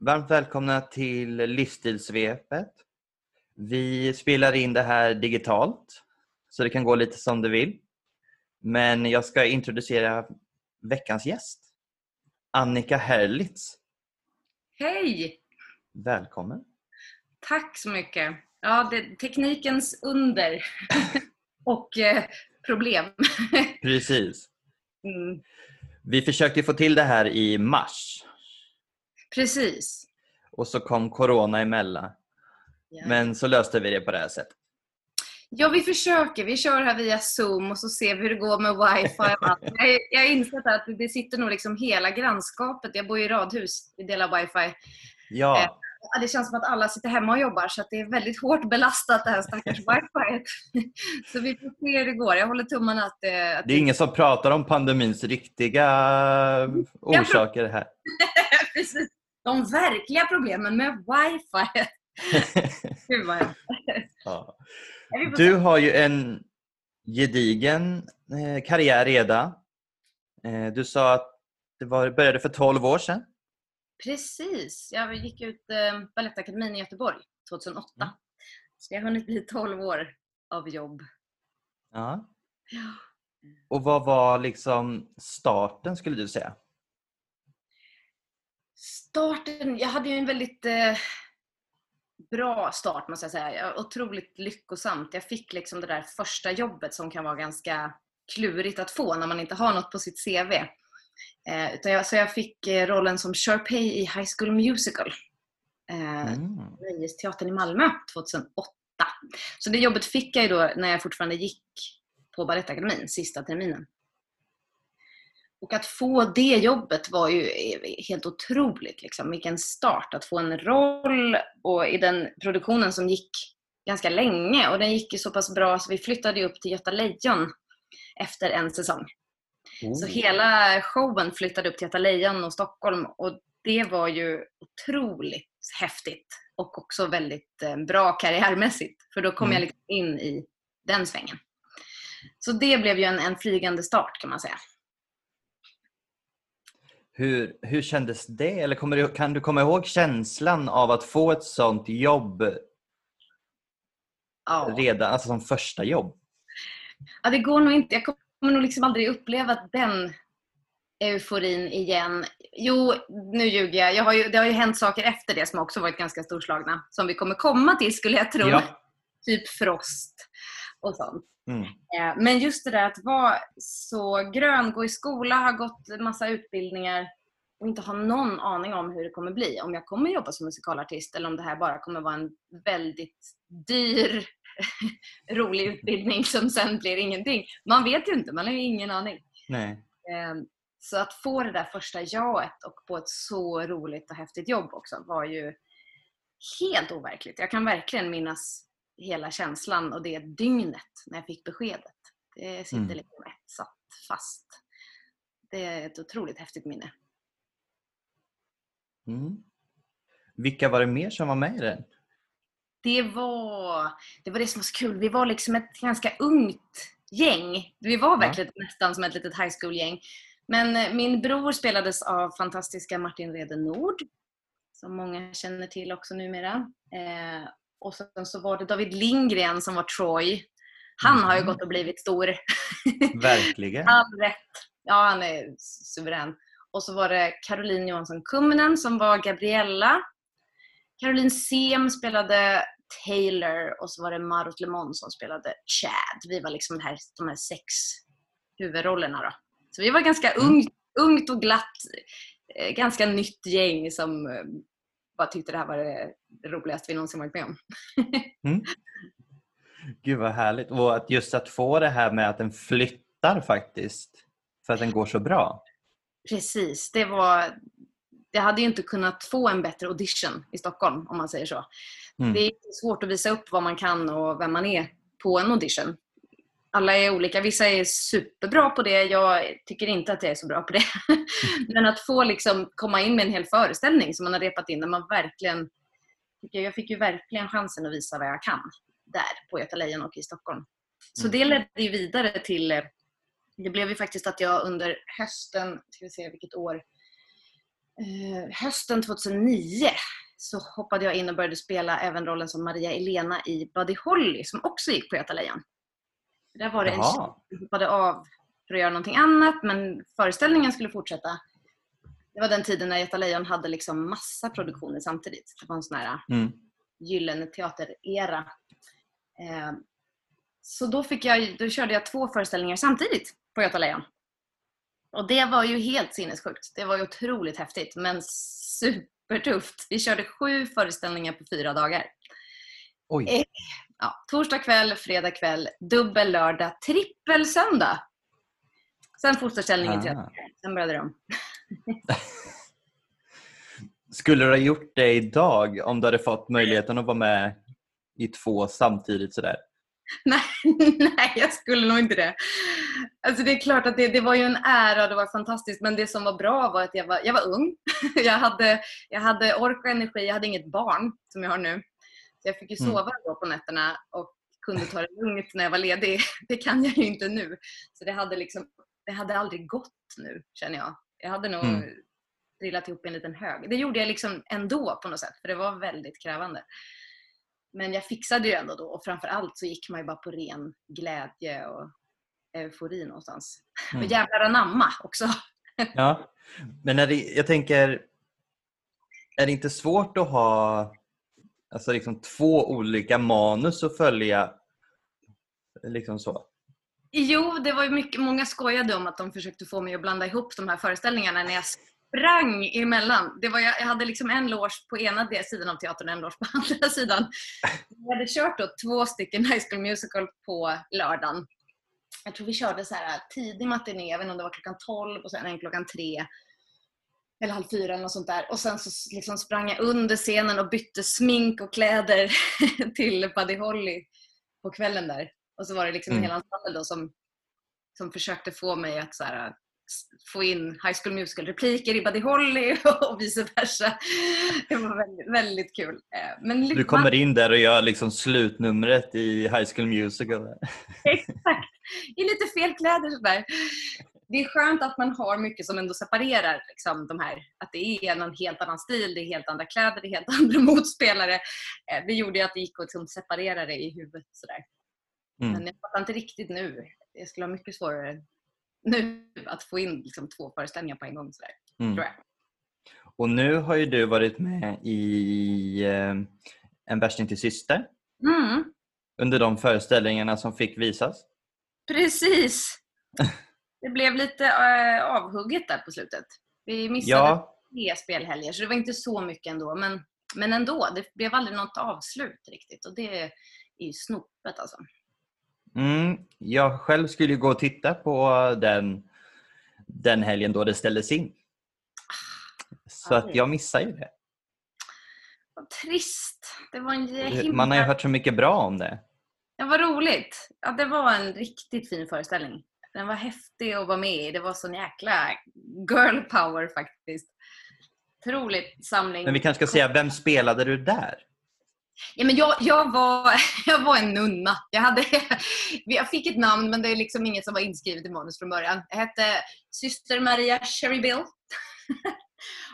Varmt välkomna till Livsstilssvepet. Vi spelar in det här digitalt, så det kan gå lite som det vill. Men jag ska introducera veckans gäst, Annika Herlitz. Hej! Välkommen! Tack så mycket. Ja, det, teknikens under och eh, problem. Precis. Mm, Vi försökte få till det här i mars precis. och så kom Corona emellan. Ja. Men så löste vi det på det här sättet. ja, vi försöker. Vi kör här via Zoom och så ser vi hur det går med wifi och allt. Jag, jag har insett att det sitter nog liksom hela grannskapet. Jag bor i radhus, vi delar wifi. Ja, Ja, Det känns som att alla sitter hemma och jobbar så att det är väldigt hårt belastat det här stackars wifi. Så vi får se hur det går. Jag håller tummarna att det... Att det är ingen som pratar om pandemins riktiga orsaker här. Precis. De verkliga problemen med wifi. Gud vad. Ja. Du har ju en gedigen eh, karriär redan. Eh, du sa att det var, började för 12 år sedan. Precis. Jag gick ut eh, Balettakademin i Göteborg 2008. Mm. Så jag har hunnit bli 12 år av jobb. Ja. Ja. Och vad var liksom starten skulle du säga? Starten, jag hade ju en väldigt eh, bra start måste jag säga. Otroligt lyckosamt. Jag fick liksom det där första jobbet som kan vara ganska klurigt att få när man inte har något på sitt CV. Eh, utan jag, så jag fick eh, rollen som Sharpay i High School Musical. Eh, Mm. Nöjesteatern i Malmö 2008. Så det jobbet fick jag ju då när jag fortfarande gick på Balettakademin, sista terminen. Och att få det jobbet var ju helt otroligt. Liksom. Vilken start att få en roll och i den produktionen som gick ganska länge och den gick ju så pass bra så vi flyttade upp till Göta Lejon efter en säsong. Så Oh. hela showen flyttade upp till Göta Lejon och Stockholm och det var ju otroligt häftigt och också väldigt eh, bra karriärmässigt för då kom Mm. jag liksom in i den svängen. Så det blev ju en, en flygande start kan man säga. Hur, hur kändes det? Eller kommer du, kan du komma ihåg känslan av att få ett sånt jobb Ja. redan, alltså som första jobb? Ja, det går nog inte. Jag kommer nog liksom aldrig uppleva den euforin igen. Jo, nu ljuger jag. jag har ju, det har ju hänt saker efter det som också varit ganska storslagna. Som vi kommer komma till skulle jag tro. Ja. Typ Frost och sånt. Mm. Eh, Men just det där att vara så grön, gå i skola, ha gått massa utbildningar och inte ha någon aning om hur det kommer bli. Om jag kommer jobba som musikalartist eller om det här bara kommer vara en väldigt dyr, rolig utbildning som sen blir ingenting. Man vet ju inte, man har ju ingen aning. Nej. Eh, Så att få det där första jaet och på ett så roligt och häftigt jobb också var ju helt overkligt. Jag kan verkligen minnas hela känslan och det dygnet när jag fick beskedet. Det sitter Mm. liksom etsat fast. Det är ett otroligt häftigt minne. Mm. Vilka var det mer som var med i den? Det var, det var det som var så kul. Vi var liksom ett ganska ungt gäng. Vi var verkligen nästan som ett litet high school-gäng. Men eh, min bror spelades av fantastiska Martin Rede Nord, som många känner till också numera. Eh, och sen så var det David Lindgren som var Troy. Han har ju Mhm. gått och blivit stor. Verkligen. All rätt. Ja, han är suverän. Och så var det Caroline Johansson Kumminen som var Gabriella. Caroline Sem spelade Taylor och så var det Marot Lemon som spelade Chad. Vi var liksom här, de här sex huvudrollerna då. Så vi var ganska Mm. ungt, ungt och glatt, eh, ganska nytt gäng som eh, bara tyckte det här var det roligaste vi någonsin varit med om. Gud vad härligt. Och att just att få det här med att den flyttar faktiskt. För att den går så bra. Precis, det var... Jag hade ju inte kunnat få en bättre audition i Stockholm om man säger så. Mm. Det är svårt att visa upp vad man kan och vem man är på en audition. Alla är olika. Vissa är superbra på det. Jag tycker inte att jag är så bra på det. Men att få liksom komma in med en hel föreställning som man har repat in, där man verkligen... tycker Jag jag fick ju verkligen chansen att visa vad jag kan där på Göta Lejon och i Stockholm. Så Mm. det ledde ju vidare till... Det blev ju faktiskt att jag under hösten, ska vi se vilket år, eh, hösten 2009 så hoppade jag in och började spela även rollen som Maria Elena i Buddy Holly som också gick på Göta Lejon. Där var det en tjej Jaha. som hoppade av för att göra någonting annat men föreställningen skulle fortsätta. Det var den tiden när Göta Lejon hade liksom massa produktioner samtidigt. Det var en sån här Mm. gyllene teaterera. Eh, så då, fick jag, då körde jag två föreställningar samtidigt på Göta Lejon. Och det var ju helt sinnessjukt. Det var ju otroligt häftigt men supertufft. Vi körde sju föreställningar på fyra dagar. Oj. Eh. Ja, torsdag kväll, fredag kväll, dubbel lördag, trippel söndag. Sen fosterställningen till Ah. Sen började om. Skulle du ha gjort det idag om du hade fått möjligheten att vara med i två samtidigt sådär? Nej, nej, jag skulle nog inte det. Alltså det är klart att det, det var ju en ära och det var fantastiskt men det som var bra var att jag var, jag var ung. Jag hade, jag hade ork och energi, jag hade inget barn som jag har nu. Så jag fick ju Mm. sova då på nätterna och kunde ta det lugnt när jag var ledig. Det kan jag ju inte nu. Så det hade, liksom, det hade aldrig gått nu känner jag. Jag hade nog Mm. trillat ihop i en liten hög. Det gjorde jag liksom ändå på något sätt för det var väldigt krävande. Men jag fixade ju ändå då och framförallt så gick man ju bara på ren glädje och eufori någonstans. Mm. Och jävlar anamma också. Ja. Men är det, jag tänker, är det inte svårt att ha alltså liksom två olika manus att följa? Liksom så. Jo, det var ju mycket, många skojade om att de försökte få mig att blanda ihop de här föreställningarna när jag sprang emellan. Det var, jag, hade liksom en loge på ena sidan av teatern och en loge på andra sidan. Jag hade kört då två stycken High School Musical på lördagen. Jag tror vi körde så här tidig matiné, jag vet inte om det var klockan 12 och sen en klockan 3. Eller halv fyra eller något sånt där. Och sen så liksom sprang jag under scenen och bytte smink och kläder till Buddy Holly på kvällen där. Och så var det liksom en Mm. hel ensemble då som, som försökte få mig att så här, få in High School Musical-repliker i Buddy Holly och vice versa. Det var väldigt, väldigt kul. Eh, Men Du kommer in där och gör liksom slutnumret i High School Musical. Exakt. I lite fel kläder sådär. Det är skönt att man har mycket som ändå separerar liksom, de här. Att det är en helt annan stil, det är helt andra kläder, det är helt andra motspelare. Eh, Det gjorde ju att det gick att liksom, separera det i huvudet. Sådär. Mm. Men jag fattar inte riktigt nu. Jag skulle ha mycket svårare nu att få in liksom, två föreställningar på en gång. Sådär, Mm. tror jag. Och nu har ju du varit med i eh, En värsting till syster Mm, under de föreställningarna som fick visas. precis. Det blev lite eh, avhugget där på slutet. Vi missade Ja, tre spelhelger, så det var inte så mycket ändå. Men, men ändå, det blev aldrig något avslut riktigt. Och det är ju snopet alltså. Mm, jag själv skulle gå och titta på den, den helgen då det ställdes in. Så att jag missar ju det. Vad trist. Det var en himla... Man har ju hört så mycket bra om det. Ja, vad roligt. Ja, det var en riktigt fin föreställning. Den var häftig att vara med i. Det var sån jäkla girl power faktiskt. Otroligt samling. Men vi kanske ska säga, vem spelade du där? Ja, men jag, jag, var, jag var en nunna. Jag, hade, jag fick ett namn men det är liksom inget som var inskrivet i manus från början. Jag hette syster Maria Sherry Bill.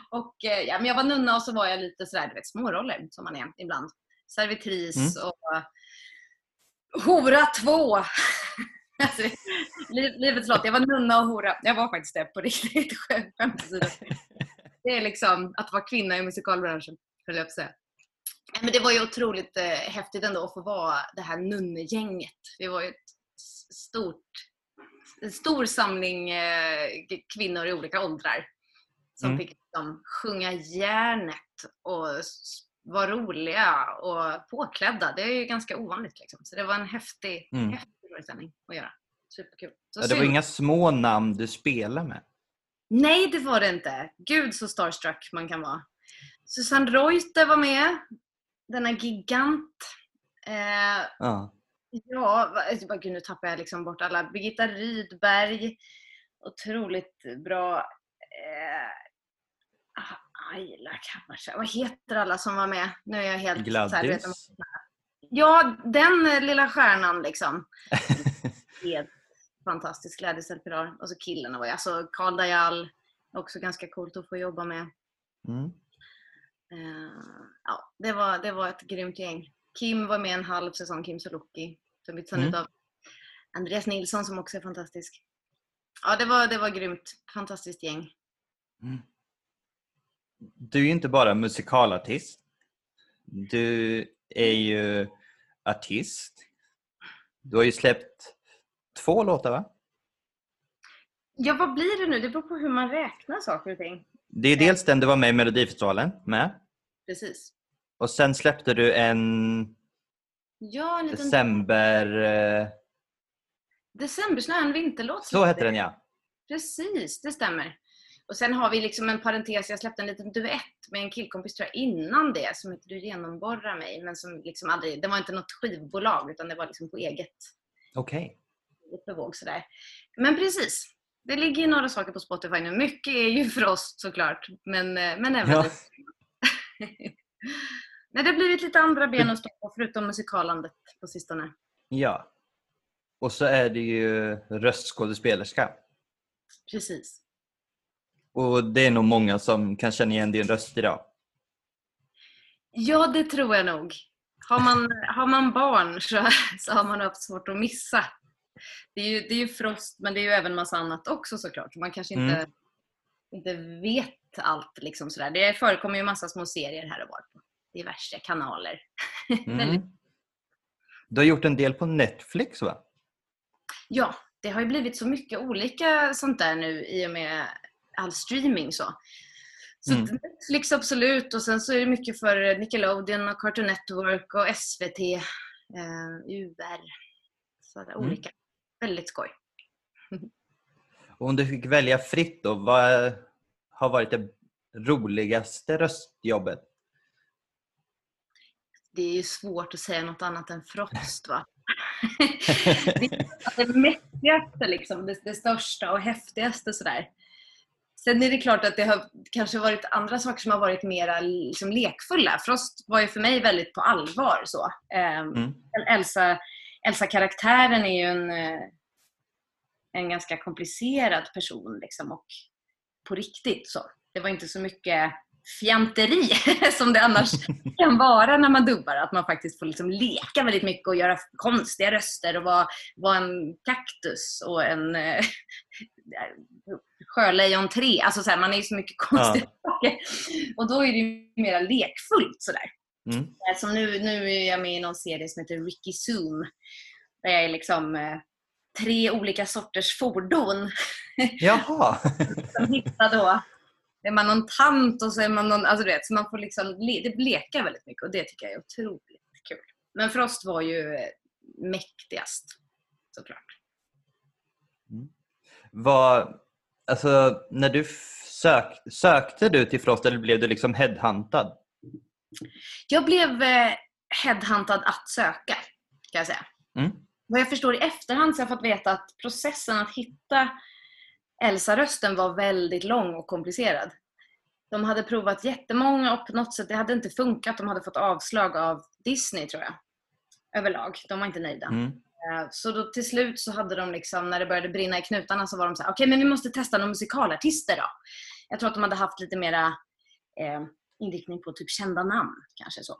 och, eh, ja, men jag var nunna och så var jag lite sådär, du vet, småroller som man är ibland. Servitris Mm. och hora två. Alltså, li- Livets lott. Jag var nunna och hora. Jag var faktiskt det på riktigt. Skämt. Det är liksom att vara kvinna i musikalbranschen, höll jag på att säga. Men det var ju otroligt eh, häftigt ändå att få vara det här nunnegänget. Vi var ju ett stort, en stor samling eh, kvinnor i olika åldrar som Mm. fick liksom, sjunga järnet och vara roliga och påklädda. Det är ju ganska ovanligt. Liksom. Så det var en häftig, Mm. häftig föreställning att göra. Superkul. Så Ja, Det var synd. inga små namn du spelade med. Nej, det var det inte. Gud så starstruck man kan vara. Susanne Reuter var med. Denna gigant. Eh, Ja. ja, alltså, gud, nu tappar jag liksom bort alla. Birgitta Rydberg. Otroligt bra. Eh, ah, Ayla Kammarsa. Vad heter alla som var med? Nu är jag helt... så här, vet, Gladys. Ja, den lilla stjärnan liksom. Helt fantastisk. Gladys El Pilar. Och så killarna var ju, alltså Karl Dajal. Också ganska coolt att få jobba med. Mm. Eh, ja, det, var, det var ett grymt gäng. Kim var med en halv säsong, Kim Sulocki. Som byttes Mm. ut av Andreas Nilsson som också är fantastisk. Ja, det var, det var grymt. Fantastiskt gäng. Mm. Du är ju inte bara musikalartist. Du är ju artist. Du har ju släppt två låtar va? Ja, vad blir det nu? Det beror på hur man räknar saker och ting. Det är dels den du var med i Melodifestivalen med. Precis. Och sen släppte du en Ja, en liten december... eh, Decembersnö, en vinterlåt. Så hette den ja. Precis, det stämmer. Och sen har vi liksom en parentes, jag släppte en liten duett med en killkompis tror jag innan det som heter Du genomborrar mig. Men som liksom aldrig, det var inte något skivbolag utan det var liksom på eget, Okej. eget bevåg sådär. Men precis, det ligger ju några saker på Spotify nu. Mycket är ju för oss såklart. Men, eh, men även Ja. Nej, det har blivit lite andra ben att stå på förutom musikalandet på sistone. Ja. Och så är det ju röstskådespelerska. Precis. Och det är nog många som kan känna igen din röst idag. Ja, det tror jag nog. Har man, har man barn så, så har man haft svårt att missa. Det är ju, det är ju Frost, men det är ju även massa annat också såklart. Man kanske inte, Mm. inte vet allt. Liksom sådär. Det förekommer ju massa små serier här och var på diverse kanaler. Mm. Du har gjort en del på Netflix va? Ja, det har ju blivit så mycket olika sånt där nu i och med all streaming. Så, så Mm. Netflix absolut och sen så är det mycket för Nickelodeon och Cartoon Network och SVT, eh, UR. Så där, Mm. olika. Väldigt skoj. Och om du fick välja fritt då, vad har varit det roligaste röstjobbet? Det är ju svårt att säga något annat än Frost va? det mäktigaste liksom, det, det största och häftigaste sådär. Sen är det klart att det har kanske varit andra saker som har varit mer liksom, lekfulla. Frost var ju för mig väldigt på allvar. så. Ehm, Mm. Elsa, Elsa-karaktären är ju en, eh, en ganska komplicerad person liksom, och på riktigt. så. Det var inte så mycket fjanteri som det annars kan vara när man dubbar. Att man faktiskt får liksom leka väldigt mycket och göra konstiga röster och vara, vara en kaktus och en eh, sjölejon 3. Alltså så här, man är ju så mycket konstiga saker. Och då är det ju mer lekfullt sådär. Mm. Eh, Som nu, nu är jag med i någon serie som heter Ricky Zoom. Där jag är liksom eh, tre olika sorters fordon Jaha! som hittar då är man någon tant och så är man någon, alltså du vet, så man får liksom, det blekar väldigt mycket och det tycker jag är otroligt kul. Men Frost var ju eh, mäktigast såklart. Vad, alltså, när du sök, sökte du till Frost eller blev du liksom headhuntad? Jag blev eh, headhuntad att söka, kan jag säga. Mm. Vad jag förstår i efterhand så har jag fått veta att processen att hitta Elsa-rösten var väldigt lång och komplicerad. De hade provat jättemånga och på något sätt, det hade inte funkat. De hade fått avslag av Disney tror jag. Överlag. De var inte nöjda. Mm. Eh, Så då till slut så hade de liksom, när det började brinna i knutarna så var de så här, okej men vi måste testa några musikalartister då. Jag tror att de hade haft lite mera eh, inriktning på typ kända namn kanske så.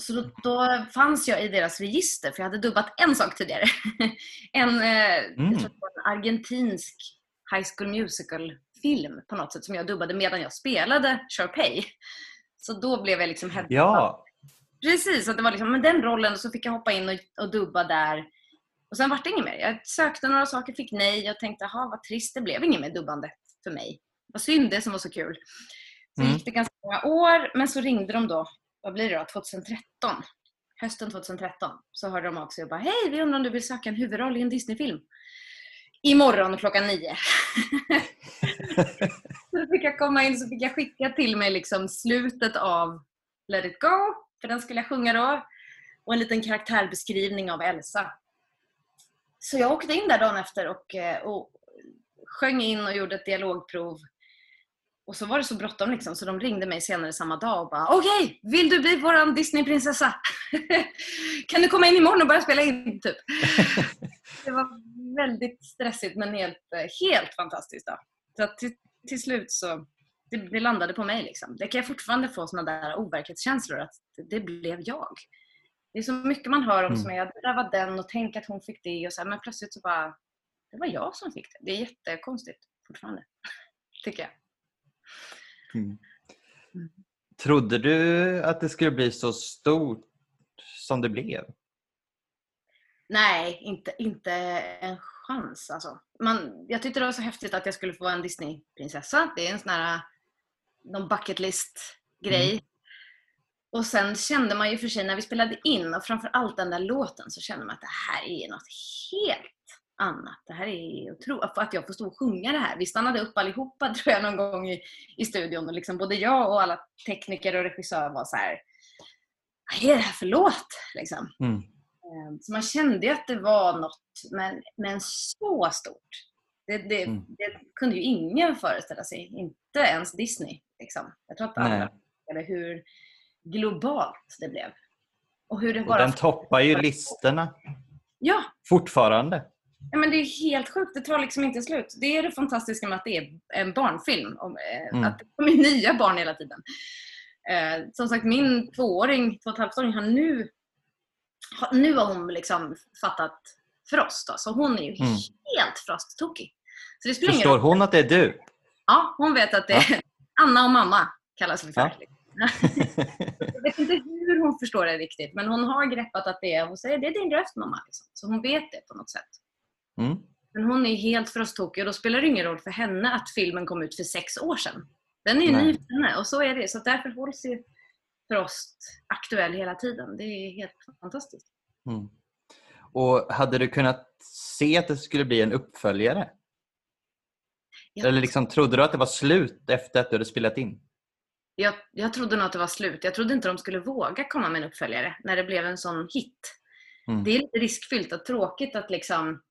Så då, då fanns jag i deras register för jag hade dubbat en sak tidigare. en, eh, Mm. jag tror det var en argentinsk High School Musical-film på något sätt som jag dubbade medan jag spelade Sharpay. Så då blev jag liksom headhuntad Ja, Precis, att det var liksom, men den rollen och så fick jag hoppa in och, och dubba där. Och sen vart det inget mer. Jag sökte några saker, fick nej. Jag tänkte, jaha vad trist, det blev inget mer dubbande för mig. Vad synd, det som var så kul. Så Mm. gick det ganska många år, men så ringde de då, vad blir det då, 2013? Hösten 2013 så hörde de av sig och bara, hej vi undrar om du vill söka en huvudroll i en Disneyfilm. Imorgon klockan nio. så fick jag komma in så fick jag skicka till mig liksom slutet av Let it go, för den skulle jag sjunga då. Och en liten karaktärbeskrivning av Elsa. Så jag åkte in där dagen efter och, eh, och sjöng in och gjorde ett dialogprov. Och så var det så bråttom liksom, så de ringde mig senare samma dag och bara Okej, vill du bli våran Disneyprinsessa? kan du komma in imorgon och börja spela in? Typ. det var väldigt stressigt men helt, helt fantastiskt. Då. Så till, till slut så det, det landade på mig. Liksom. Det kan jag fortfarande få såna där overklighetskänslor att det blev jag. Det är så mycket man hör om Mm. som är, det där var den och tänk att hon fick det och så här, men plötsligt så bara, det var jag som fick det. Det är jättekonstigt fortfarande, tycker jag. Mm. Trodde du att det skulle bli så stort som det blev? Nej, inte, inte en chans alltså. Man, jag tyckte det var så häftigt att jag skulle få en Disney-prinsessa. Det är en sån här någon bucket list-grej. Mm. Och sen kände man ju för sig när vi spelade in och framförallt den där låten så kände man att det här är något helt annat. Det här är otroligt. Att jag får stå och sjunga det här. Vi stannade upp allihopa tror jag någon gång i, i studion och liksom både jag och alla tekniker och regissörer var så här. Vad är det här för låt? Liksom. Mm. Eh, Så man kände ju att det var något, men, men så stort. Det, det, Mm. det kunde ju ingen föreställa sig. Inte ens Disney. Liksom. Jag tror att alla eller hur globalt det blev. Och hur det Och bara... den toppar ju listorna Ja, fortfarande. Ja, men det är helt sjukt. Det tar liksom inte slut. Det är det fantastiska med att det är en barnfilm. Om, eh, Mm. Att det kommer nya barn hela tiden. Eh, som sagt, min tvååring, två och ett halvt-åring, har nu, har, nu har hon liksom fattat Frost. Då, så hon är ju Mm. helt Frost-tokig. Så det Förstår hon att det är du? Ja, hon vet att det är Anna och mamma kallas vi för. Ja. Jag vet inte hur hon förstår det riktigt, men hon har greppat att det är, hon säger det är din röst mamma. Liksom. Så hon vet det på något sätt. Mm. Men hon är helt frosttokig och då spelar det ingen roll för henne att filmen kom ut för sex år sedan. Den är ju ny för henne och så är det. Så därför hålls ju Frost aktuell hela tiden. Det är helt fantastiskt. Mm. Och hade du kunnat se att det skulle bli en uppföljare? Jag, Eller liksom, trodde du att det var slut efter att du hade spelat in? jag, jag trodde nog att det var slut. Jag trodde inte de skulle våga komma med en uppföljare när det blev en sån hit. Mm. Det är lite riskfyllt och tråkigt att liksom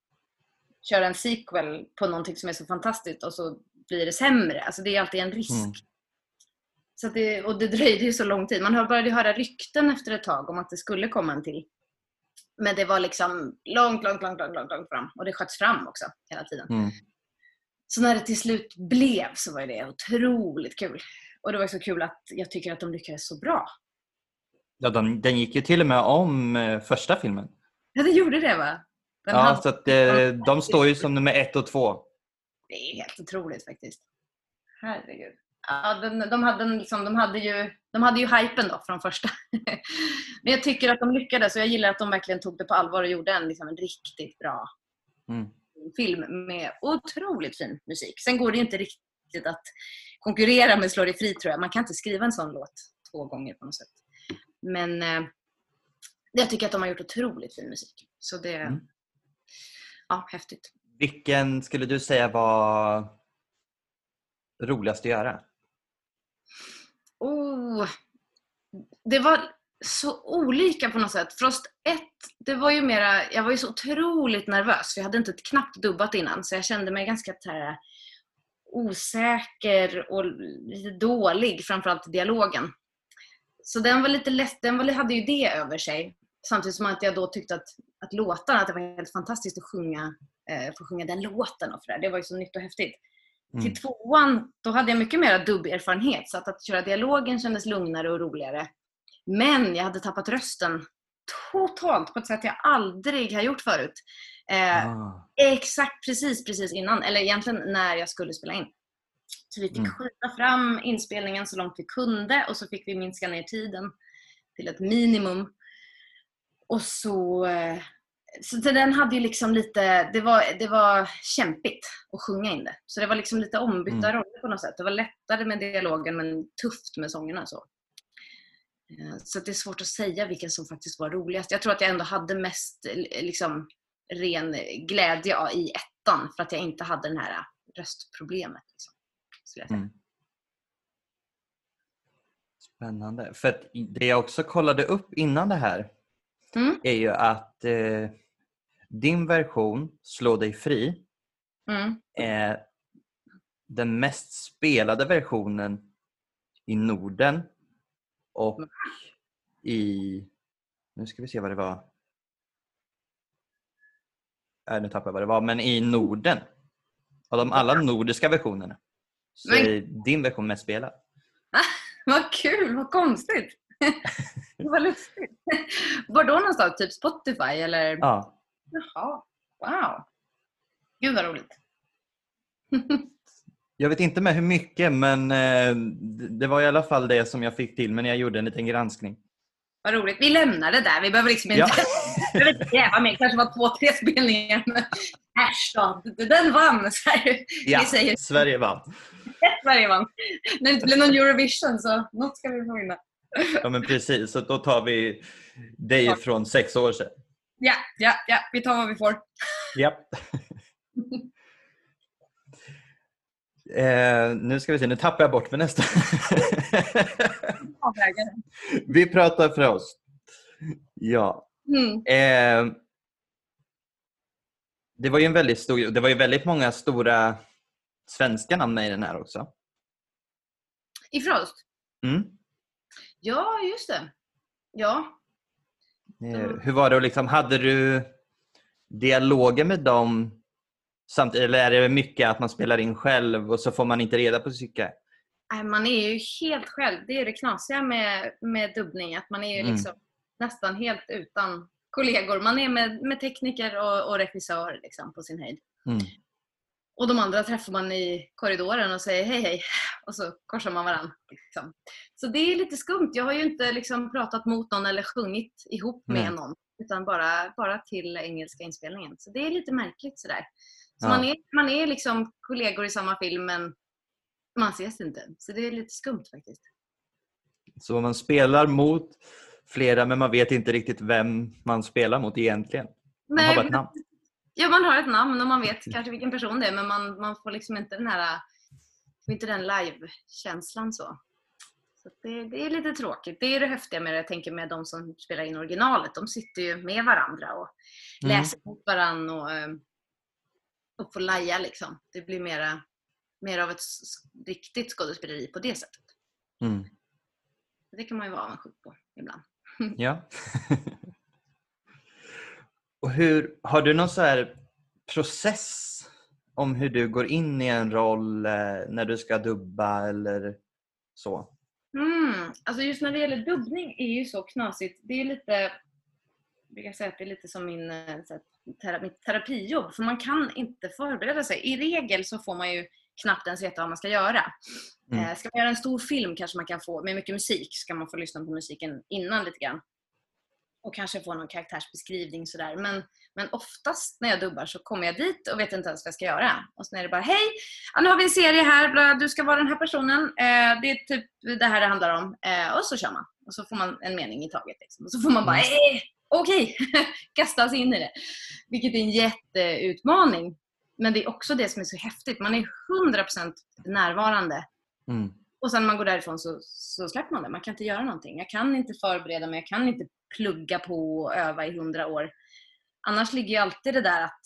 köra en sequel på någonting som är så fantastiskt och så blir det sämre. Alltså det är alltid en risk. Mm. Så det, och det dröjde ju så lång tid. Man började höra rykten efter ett tag om att det skulle komma en till. Men det var liksom långt, långt, långt, långt, långt, långt fram. Och det sköts fram också hela tiden. Mm. Så när det till slut blev så var det otroligt kul. Och det var så kul att jag tycker att de lyckades så bra. Ja, de, den gick ju till och med om eh, första filmen. Ja, det gjorde det va? Den Ja, hade- så att, eh, de står ju som nummer ett och två. Det är helt otroligt faktiskt. Herregud. Ja, de, de, hade, liksom, de, hade ju, de hade ju hypen då från första. Men jag tycker att de lyckades och jag gillar att de verkligen tog det på allvar och gjorde en, liksom, en riktigt bra Mm. film med otroligt fin musik. Sen går det ju inte riktigt att konkurrera med Slå dig fri tror jag. Man kan inte skriva en sån låt två gånger på något sätt. Men eh, jag tycker att de har gjort otroligt fin musik. Så det... Mm. Ja, häftigt. Vilken skulle du säga var roligast att göra? Oh, det var så olika på något sätt. Frost 1, det var ju mera, jag var ju så otroligt nervös för jag hade inte knappt dubbat innan så jag kände mig ganska här, osäker och lite dålig, framförallt i dialogen. Så den var lite lätt, den var, hade ju det över sig. Samtidigt som att jag då tyckte att, att låtarna, att det var helt fantastiskt att sjunga, eh, få sjunga den låten och för det. det var ju så nytt och häftigt. Mm. Till tvåan, då hade jag mycket mer dubberfarenhet så att, att köra dialogen kändes lugnare och roligare. Men jag hade tappat rösten totalt på ett sätt jag aldrig har gjort förut. Eh, Ah. Exakt precis, precis innan, eller egentligen när jag skulle spela in. Så vi fick Mm. skjuta fram inspelningen så långt vi kunde och så fick vi minska ner tiden till ett minimum. Och så... eh, Så den hade ju liksom lite... Det var, det var kämpigt att sjunga in det. Så det var liksom lite ombytta Mm. roller på något sätt. Det var lättare med dialogen men tufft med sångerna. Så. Eh, Så det är svårt att säga vilken som faktiskt var roligast. Jag tror att jag ändå hade mest liksom, ren glädje i ettan för att jag inte hade det här röstproblemet. Liksom, skulle jag säga. Mm. Spännande. För det jag också kollade upp innan det här Mm. är ju att eh, din version, Slå dig fri, Mm. är den mest spelade versionen i Norden och i... Nu ska vi se vad det var. Äh, nu tappade jag vad det var, men i Norden. Av de alla nordiska versionerna. Så Men- din version mest spelad. Vad kul, vad konstigt. vad lustigt. Var då någonstans? Typ Spotify eller? Ja. Jaha, wow. Gud vad roligt. Jag vet inte med hur mycket men eh, det det var i alla fall det som jag fick till men jag gjorde en liten granskning. Vad roligt. Vi lämnar det där. Vi behöver liksom inte, gräva mer. kanske var två, tre spelningar. Men äsch då. Den vann. Så här. Ja, Vi säger Sverige vann. Sverige vann. När det inte blev någon Eurovision så något ska vi få vinna. Ja men precis, så då tar vi dig Ja. från sex år sedan. Ja, ja, ja. Vi tar vad vi får. Japp. Eh, nu ska vi se, nu tappar jag bort mig nästan. Vi pratar för oss. Ja. Mm. Eh, det var ju en väldigt stor, det var ju väldigt många stora svenska namn med i den här också. I Frost? Mm. Ja, just det. Ja. Eh, Mm. hur var det liksom, hade du dialoger med dem samtidigt eller är det mycket att man spelar in själv och så får man inte reda på psyke? Man är ju helt själv. Det är det knasiga med, med dubbning. Att man är ju Mm. liksom nästan helt utan kollegor. Man är med, med tekniker och, och regissör liksom, på sin höjd. Mm. Och de andra träffar man i korridoren och säger hej hej. Och så korsar man varandra. Liksom. Så det är lite skumt. Jag har ju inte liksom pratat mot någon eller sjungit ihop med Nej. någon. Utan bara, bara till engelska inspelningen. Så det är lite märkligt sådär. Så Ja. man, är, man är liksom kollegor i samma film men man ses inte. Så det är lite skumt faktiskt. Så man spelar mot flera men man vet inte riktigt vem man spelar mot egentligen. Man har bara ett namn. Ja, man har ett namn och man vet kanske vilken person det är men man, man får liksom inte den här inte den live-känslan så. så det, det är lite tråkigt. Det är det häftiga med det, jag tänker med de som spelar in originalet. De sitter ju med varandra och Mm. läser mot varandra och, eh, och får laja liksom. Det blir mera, mer av ett riktigt skådespeleri på det sättet. Mm. Det kan man ju vara avundsjuk på ibland. Ja. hur, har du någon så här process om hur du går in i en roll eh, när du ska dubba eller så? Mm. Alltså just när det gäller dubbning är ju så knasigt. Det är lite, jag brukar säga att det är lite som min, eh, så här, mitt terapijobb. För man kan inte förbereda sig. I regel så får man ju knappt ens veta vad man ska göra. Mm. Eh, ska man göra en stor film kanske man kan få, med mycket musik, ska man få lyssna på musiken innan lite grann. Och kanske få någon karaktärsbeskrivning sådär. Men, men oftast när jag dubbar så kommer jag dit och vet inte ens vad jag ska göra. Och sen är det bara, hej! Ja, nu har vi en serie här, du ska vara den här personen. Eh, det är typ det här det handlar om. Eh, och så kör man. Och så får man en mening i taget. Liksom. Och så får man bara, eh, okej, kastas in i det. Vilket är en jätteutmaning. Men det är också det som är så häftigt. Man är 100% närvarande. Mm. Och sen när man går därifrån så, så släpper man det. Man kan inte göra någonting. Jag kan inte förbereda mig, jag kan inte plugga på och öva i hundra år. Annars ligger ju alltid det där att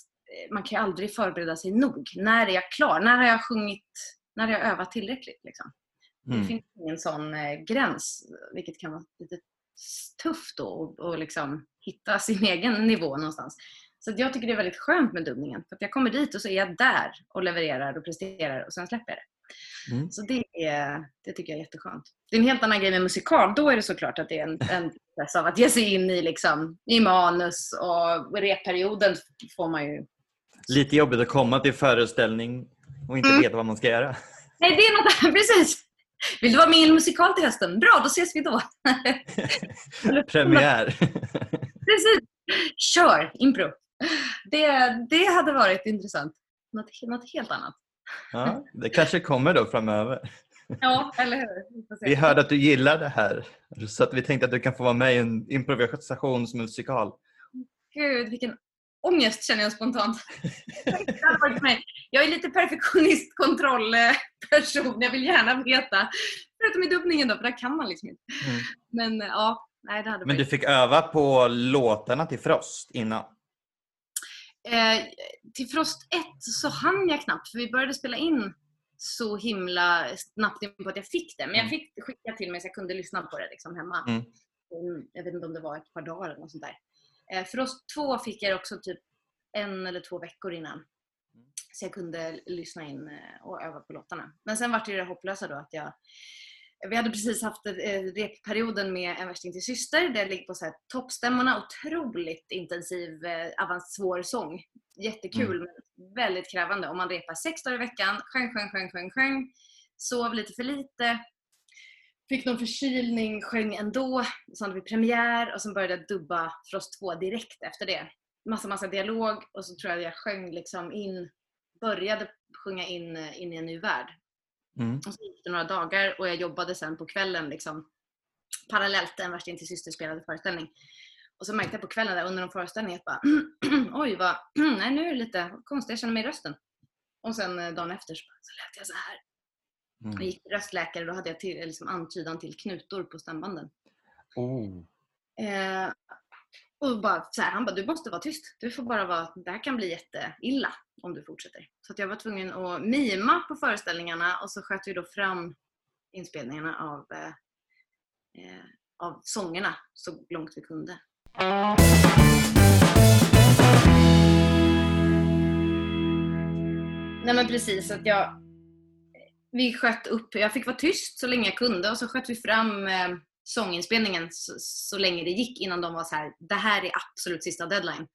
eh, man kan ju aldrig förbereda sig nog. När är jag klar? När har jag sjungit? När har jag övat tillräckligt? Liksom? Det Mm. finns ingen sån eh, gräns, vilket kan vara lite tufft då och, och liksom hitta sin egen nivå någonstans. Så att jag tycker det är väldigt skönt med dubbningen. För att jag kommer dit och så är jag där och levererar och presterar och sen släpper jag det. Mm. Så det, är, det tycker jag är jätteskönt. Det är en helt annan grej med musikal. Då är det såklart att det är en, en process av att ge sig in i, liksom, i manus och repperioden får man ju... Lite jobbigt att komma till föreställning och inte Mm. veta vad man ska göra. Nej, det är något Precis! Vill du vara med i en musikal till hösten? Bra, då ses vi då. Premiär. Precis! Kör! Impro. Det, det hade varit intressant. Något, något helt annat. Ja, det kanske kommer då framöver. Ja, eller hur? Vi hörde att du gillar det här så att vi tänkte att du kan få vara med i en improvisationsmusikal. Gud, vilken ångest känner jag spontant. Jag är lite perfektionist, kontrollperson. Jag vill gärna veta. Förutom i dubbningen då, för där kan man liksom inte. Mm. Men ja, nej det hade Men du fick öva på låtarna till Frost innan? Eh, till Frost 1 så hann jag knappt, för vi började spela in så himla snabbt in på att jag fick det. Men jag Mm. fick skicka till mig så jag kunde lyssna på det liksom hemma. Mm. Mm, Jag vet inte om det var ett par dagar eller något sånt där. Eh, Frost 2 fick jag också typ en eller två veckor innan. Så jag kunde lyssna in eh, och öva på låtarna. Men sen var det ju det hopplösa då att jag vi hade precis haft eh, repperioden med En värsting till syster. Det ligger på så här toppstämmorna. Otroligt intensiv, eh, avans svår sång. Jättekul, mm. men väldigt krävande. Och man repar sex dagar i veckan. Sjöng, sjöng, sjöng, sjöng, sjöng. Sov lite för lite. Fick någon förkylning, sjöng ändå. Så hade vi premiär och sen började jag dubba Frost 2 direkt efter det. Massa, massa dialog och så tror jag jag sjöng liksom in, började sjunga in, eh, in i en ny värld. Mm. Och så gick det några dagar och jag jobbade sen på kvällen liksom, parallellt en värsting till syster spelade föreställning. Och så märkte jag på kvällen där under någon föreställning att bara, oj vad, nej nu är det lite konstigt, jag känner mig i rösten. Och sen eh, dagen efter så, så lät jag så här. Mm. Jag gick till röstläkare och då hade jag till, liksom antydan till knutor på stämbanden. Oh. Eh, och bara så här, han bara, du måste vara tyst. Du får bara vara, det här kan bli jätteilla om du fortsätter. Så att jag var tvungen att mima på föreställningarna och så sköt vi då fram inspelningarna av, eh, eh, av sångerna så långt vi kunde. Nej men precis, att jag eh, vi sköt upp, jag fick vara tyst så länge jag kunde och så sköt vi fram eh, sånginspelningen så, så, länge det gick innan de var så här, det här är absolut sista deadline.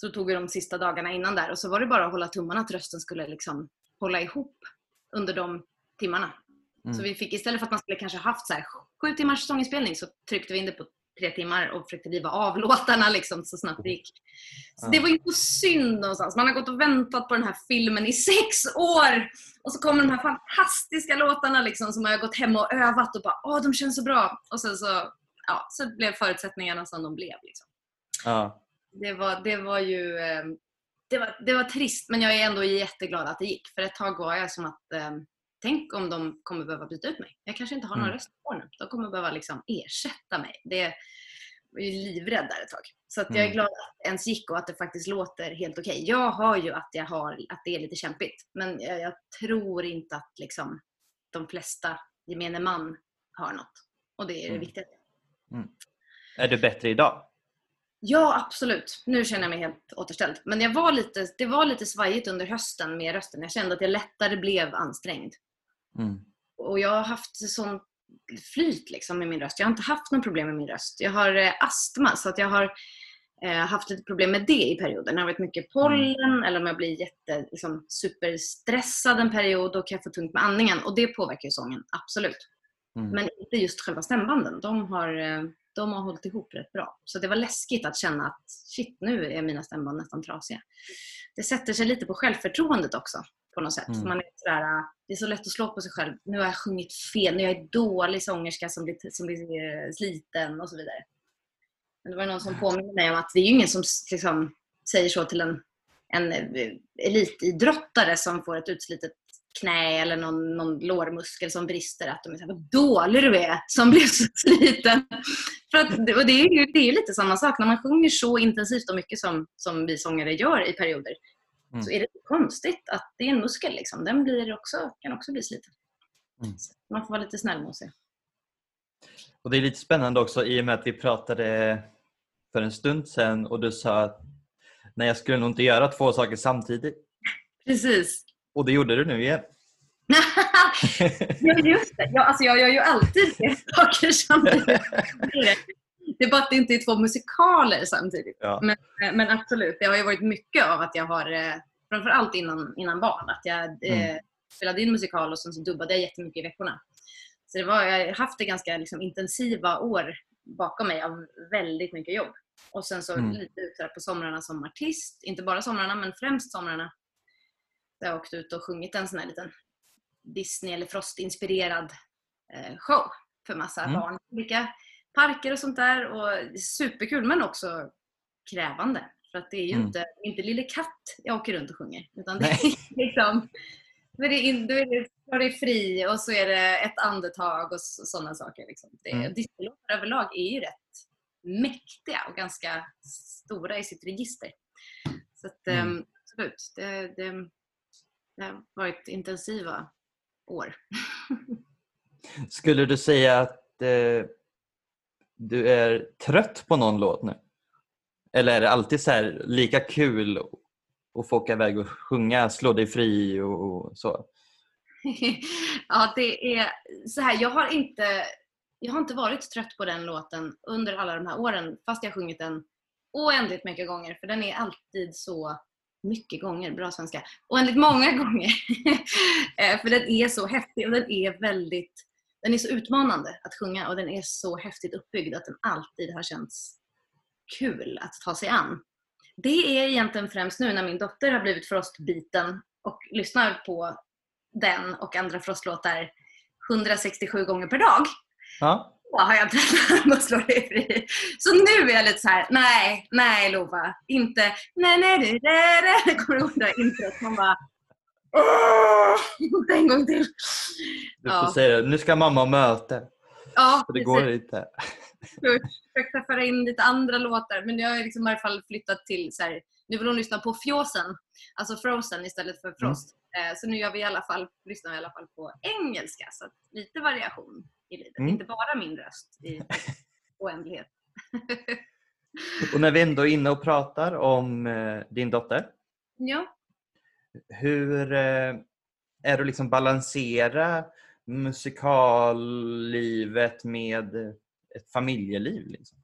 Så tog vi de sista dagarna innan där och så var det bara att hålla tummarna att rösten skulle liksom hålla ihop under de timmarna. Mm. Så vi fick istället för att man skulle kanske haft så här, sju timmars sånginspelning så tryckte vi in det på tre timmar och försökte riva av låtarna liksom, så snabbt det gick. Så det var ju så synd någonstans. Man har gått och väntat på den här filmen i sex år och så kommer de här fantastiska låtarna liksom, som har gått hem och övat och bara åh, de känns så bra. Och sen så, ja, så blev förutsättningarna som de blev. Liksom. Ja. Det, var, det var ju ehm, det var, det var trist, men jag är ändå jätteglad att det gick. För ett tag var jag som att eh, tänk om de kommer behöva byta ut mig. Jag kanske inte har några mm. röst kvar nu. De kommer behöva liksom ersätta mig. Det var ju livrädd där ett tag. Så att jag är mm. glad att det ens gick och att det faktiskt låter helt okej. Okay. Jag hör ju att, jag har, att det är lite kämpigt. Men jag, jag tror inte att liksom, de flesta gemene man har något. Och det är det mm. viktigaste. Mm. Är du bättre idag? Ja, absolut. Nu känner jag mig helt återställd. Men jag var lite, det var lite svajigt under hösten med rösten. Jag kände att jag lättare blev ansträngd. Mm. Och jag har haft sån flyt liksom med min röst. Jag har inte haft någon problem med min röst. Jag har eh, astma så att jag har eh, haft lite problem med det i perioder. När det har varit mycket pollen mm. eller om jag blir jätte, liksom, superstressad en period då kan jag få tungt med andningen. Och det påverkar ju sången, absolut. Mm. Men inte just själva stämbanden. De har, eh, de har hållit ihop rätt bra. Så det var läskigt att känna att shit, nu är mina stämband nästan trasiga. Det sätter sig lite på självförtroendet också på något sätt. Mm. Man är sådär, det är så lätt att slå på sig själv. Nu har jag sjungit fel, nu är jag dålig sångerska som blir, som blir eh, sliten och så vidare. Men det var någon som påminde mig om att det är ju ingen som liksom, säger så till en, en eh, elitidrottare som får ett utslitet knä eller någon, någon lårmuskel som brister att de är såhär, vad dålig du är som blev så sliten. För att, och det är ju det är lite samma sak, när man sjunger så intensivt och mycket som, som vi sångare gör i perioder mm. så är det konstigt att det är en muskel. Liksom. Den blir också, kan också bli sliten. Mm. man får vara lite snäll mot sig. Och Det är lite spännande också i och med att vi pratade för en stund sedan och du sa att nej, jag skulle nog inte göra två saker samtidigt. Precis. Och det gjorde du nu igen. ja, just det. Ja, alltså jag gör ju alltid saker samtidigt. Det är bara att det inte är två musikaler samtidigt. Ja. Men, men, absolut, det har ju varit mycket av att jag har, eh, framförallt innan, innan barn, att jag eh, mm. spelade in musikal och sen så dubbade jag jättemycket i veckorna. Så det var, jag har haft det ganska liksom, intensiva år bakom mig av väldigt mycket jobb. Och sen så mm. lite ut på somrarna som artist. Inte bara somrarna, men främst somrarna. Där jag åkt ut och sjungit en sån här liten Disney eller Frost-inspirerad eh, show för massa mm. barn. Olika parker och sånt där. Och superkul men också krävande. För att det är ju mm. inte, inte Lille Katt jag åker runt och sjunger. Utan det är liksom är det, in, är det, då är det fri och så är det ett andetag och sådana saker. Liksom. mm. Disneylåtar överlag är ju rätt mäktiga och ganska stora i sitt register. Så att, mm. um, absolut, det, det, det har varit intensiva år. Skulle du säga att eh, du är trött på någon låt nu? Eller är det alltid så lika kul att få åka iväg och sjunga Slå dig fri och, och så? ja, det är så här. Jag har, inte, jag har inte varit trött på den låten under alla de här åren fast jag sjungit den oändligt mycket gånger för den är alltid så mycket gånger, bra svenska, oändligt många gånger. Eh, för den är så häftig och den är väldigt den är så utmanande att sjunga och den är så häftigt uppbyggd att den alltid har känts kul att ta sig an. Det är egentligen främst nu när min dotter har blivit frostbiten och lyssnar på den och andra frostlåtar 167 gånger per dag. Ja. Då har jag tröttnat på Slå dig fri. Så nu är jag lite så här: nej, nej Lova, inte nej, nej, nej, nej, nej. Kommer du ihåg det introt? Man bara Åh, en gång till. Du får ja. säga nu ska mamma ha möte. Ja, det går inte. Jag försökte föra in lite andra låtar men jag har liksom i alla fall flyttat till så här, nu vill hon lyssna på Fjosen, alltså Frozen istället för Frost. Mm. Så nu gör vi i alla fall, lyssnar vi i alla fall på engelska så lite variation i livet. Mm. Inte bara min röst i oändlighet. och när vi ändå är inne och pratar om eh, din dotter. Ja. Hur eh, är det att liksom balansera musikallivet med ett familjeliv? Liksom?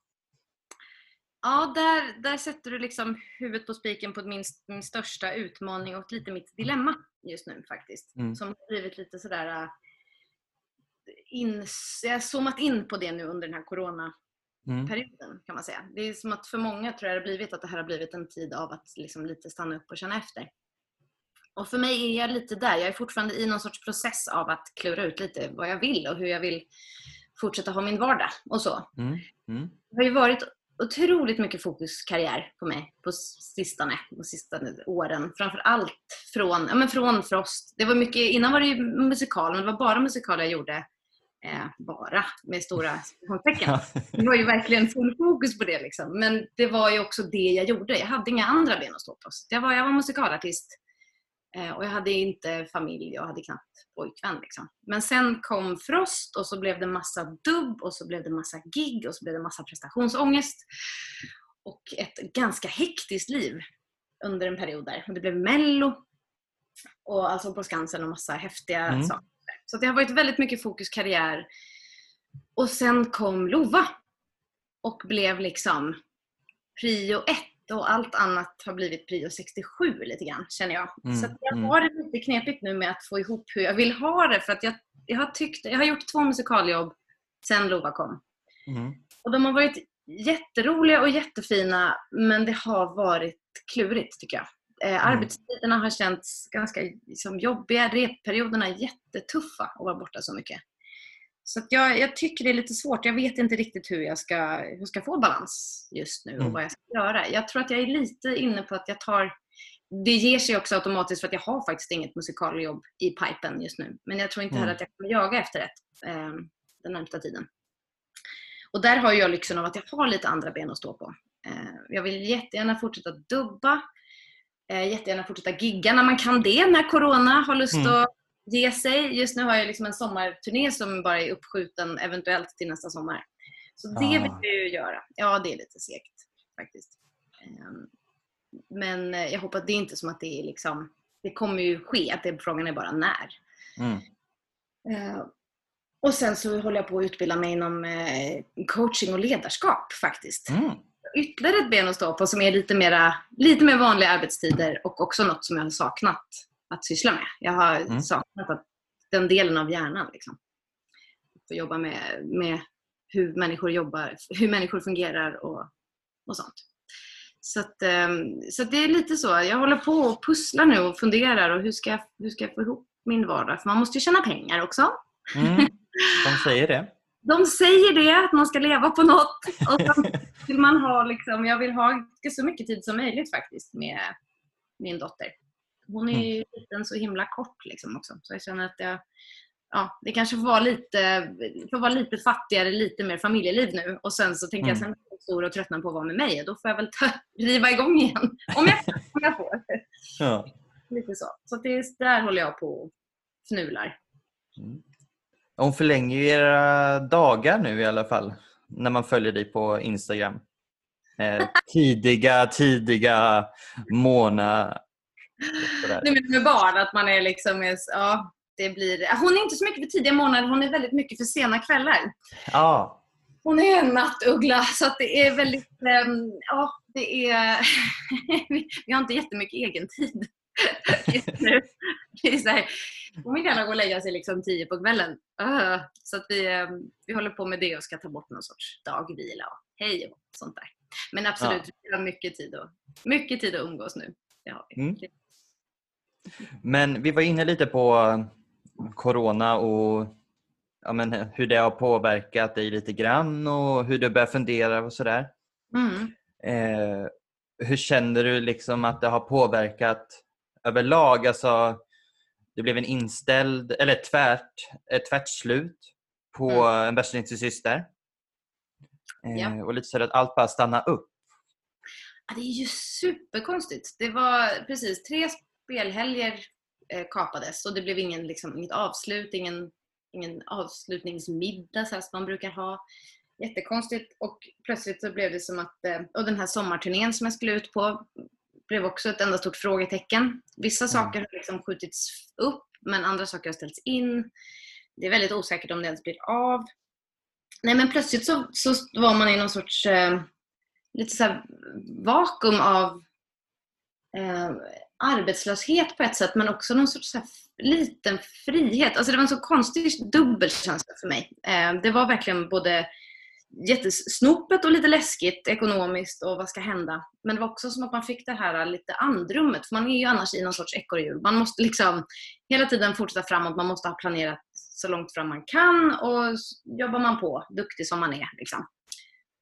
Ja, där, där sätter du liksom huvudet på spiken på min, min största utmaning och lite mitt dilemma just nu faktiskt. Mm. Som har blivit lite sådär... Äh, in, jag har zoomat in på det nu under den här coronaperioden mm. kan man säga. Det är som att för många tror jag det har blivit att det här har blivit en tid av att liksom lite stanna upp och känna efter. Och för mig är jag lite där. Jag är fortfarande i någon sorts process av att klura ut lite vad jag vill och hur jag vill fortsätta ha min vardag och så. Mm. Mm. Det har ju varit otroligt mycket fokuskarriär på mig på sistone, de sista åren. Framför allt från, ja, men från Frost. Det var mycket, innan var det ju musikal, men det var bara musikal jag gjorde. Eh, bara, med stora tecken. Det var ju verkligen full fokus på det. Liksom. Men det var ju också det jag gjorde. Jag hade inga andra ben att stå på. Jag var, jag var musikalartist och jag hade inte familj, jag hade knappt pojkvän. Liksom. Men sen kom Frost och så blev det massa dubb och så blev det massa gig och så blev det massa prestationsångest. Och ett ganska hektiskt liv under en period där. Och det blev mello och alltså på Skansen och massa häftiga mm. saker. Så det har varit väldigt mycket fokus karriär. Och sen kom Lova och blev liksom prio ett och allt annat har blivit prio 67 lite grann känner jag. Mm, så jag mm. har det lite knepigt nu med att få ihop hur jag vill ha det för att jag, jag har tyckt, jag har gjort två musikaljobb sen Lova kom. Mm. Och de har varit jätteroliga och jättefina men det har varit klurigt tycker jag. Eh, mm. Arbetstiderna har känts ganska liksom, jobbiga, repperioderna jättetuffa att vara borta så mycket. Så jag, jag, tycker det är lite svårt. Jag vet inte riktigt hur jag ska, hur jag ska få balans just nu och mm. vad jag ska göra. Jag tror att jag är lite inne på att jag tar... Det ger sig också automatiskt för att jag har faktiskt inget musikaljobb i pipen just nu. Men jag tror inte mm. heller att jag kommer jaga efter det eh, den närmsta tiden. Och där har jag lyxen av att jag har lite andra ben att stå på. Eh, jag vill jättegärna fortsätta dubba. Eh, jättegärna fortsätta gigga när man kan det, när Corona har lust mm. att ge sig. Just nu har jag liksom en sommarturné som bara är uppskjuten eventuellt till nästa sommar. Så det ah. vill jag ju göra. Ja, det är lite segt faktiskt. Ehm, men jag hoppas det är inte som att det är liksom, det kommer ju ske, att det, frågan är bara när. Mm. Ehm, och sen så håller jag på att utbilda mig inom eh, coaching och ledarskap faktiskt. Mm. Ytterligare ett ben att stå på som är lite, mera, lite mer vanliga arbetstider och också något som jag har saknat att syssla med. Jag har mm. saknat att, den delen av hjärnan. Liksom. Få jobba med, med hur människor jobbar, hur människor fungerar och, och sånt. Så, att, ehm, så att det är lite så. Jag håller på och pusslar nu och funderar och hur ska, jag, hur ska jag få ihop min vardag? För man måste ju tjäna pengar också. Mm, de säger det. De säger det, att man ska leva på något. Och så vill man ha liksom, jag vill ha så mycket tid som möjligt faktiskt med min dotter. Hon är ju mm. så himla kort liksom också. Så jag känner att jag, ja, det kanske får vara lite, får vara lite fattigare, lite mer familjeliv nu. Och sen så tänker mm. jag sen är jag stor och tröttnar på att vara med mig. Då får jag väl ta, riva igång igen. Om jag, om jag får. Ja. Lite så. Så det, där håller jag på och fnular. Mm. Hon förlänger ju era dagar nu i alla fall. När man följer dig på Instagram. Eh, tidiga, tidiga Mona Sådär. Nej, men med barn, att man är liksom... är- Ja, det blir, hon är inte så mycket för tidiga morgnar, hon är väldigt mycket för sena kvällar. Ja, Hon är en nattuggla, så att det är väldigt... ehm, ja, det är... vi- har inte jättemycket egen tid just nu. Det är så här, hon vill gärna gå och lägga sig liksom tio på kvällen. Öh, så att vi, ehm, vi håller på med det och ska ta bort någon sorts dagvila och hej och sånt där. Men absolut, vi har mycket tid, och, mycket tid att umgås nu. Det har vi. Mm. Men vi var inne lite på Corona och ja, men hur det har påverkat dig lite grann och hur du börjar fundera och sådär. Mm. Eh, hur känner du liksom att det har påverkat överlag? Alltså, det blev en inställd, eller ett tvärt, ett tvärt slut på en värsting till syster. Eh, Ja. Och lite så att allt bara stannar upp. Ja, det är ju superkonstigt. Det var precis tre spelhelger eh, kapades och det blev ingen, liksom, inget avslut, ingen, ingen avslutningsmiddag så här som man brukar ha. Jättekonstigt och plötsligt så blev det som att, eh, och den här sommarturnén som jag skulle ut på blev också ett enda stort frågetecken. Vissa saker har liksom skjutits upp men andra saker har ställts in. Det är väldigt osäkert om det ens blir av. Nej men plötsligt så, så var man i någon sorts eh, lite så vakuum av eh, arbetslöshet på ett sätt men också någon sorts så här liten frihet. Alltså det var en så konstig dubbel känsla för mig. Eh, det var verkligen både jättesnopet och lite läskigt ekonomiskt och vad ska hända. Men det var också som att man fick det här lite andrummet för man är ju annars i någon sorts ekorrhjul. Man måste liksom hela tiden fortsätta framåt, man måste ha planerat så långt fram man kan och jobbar man på, duktig som man är. Liksom.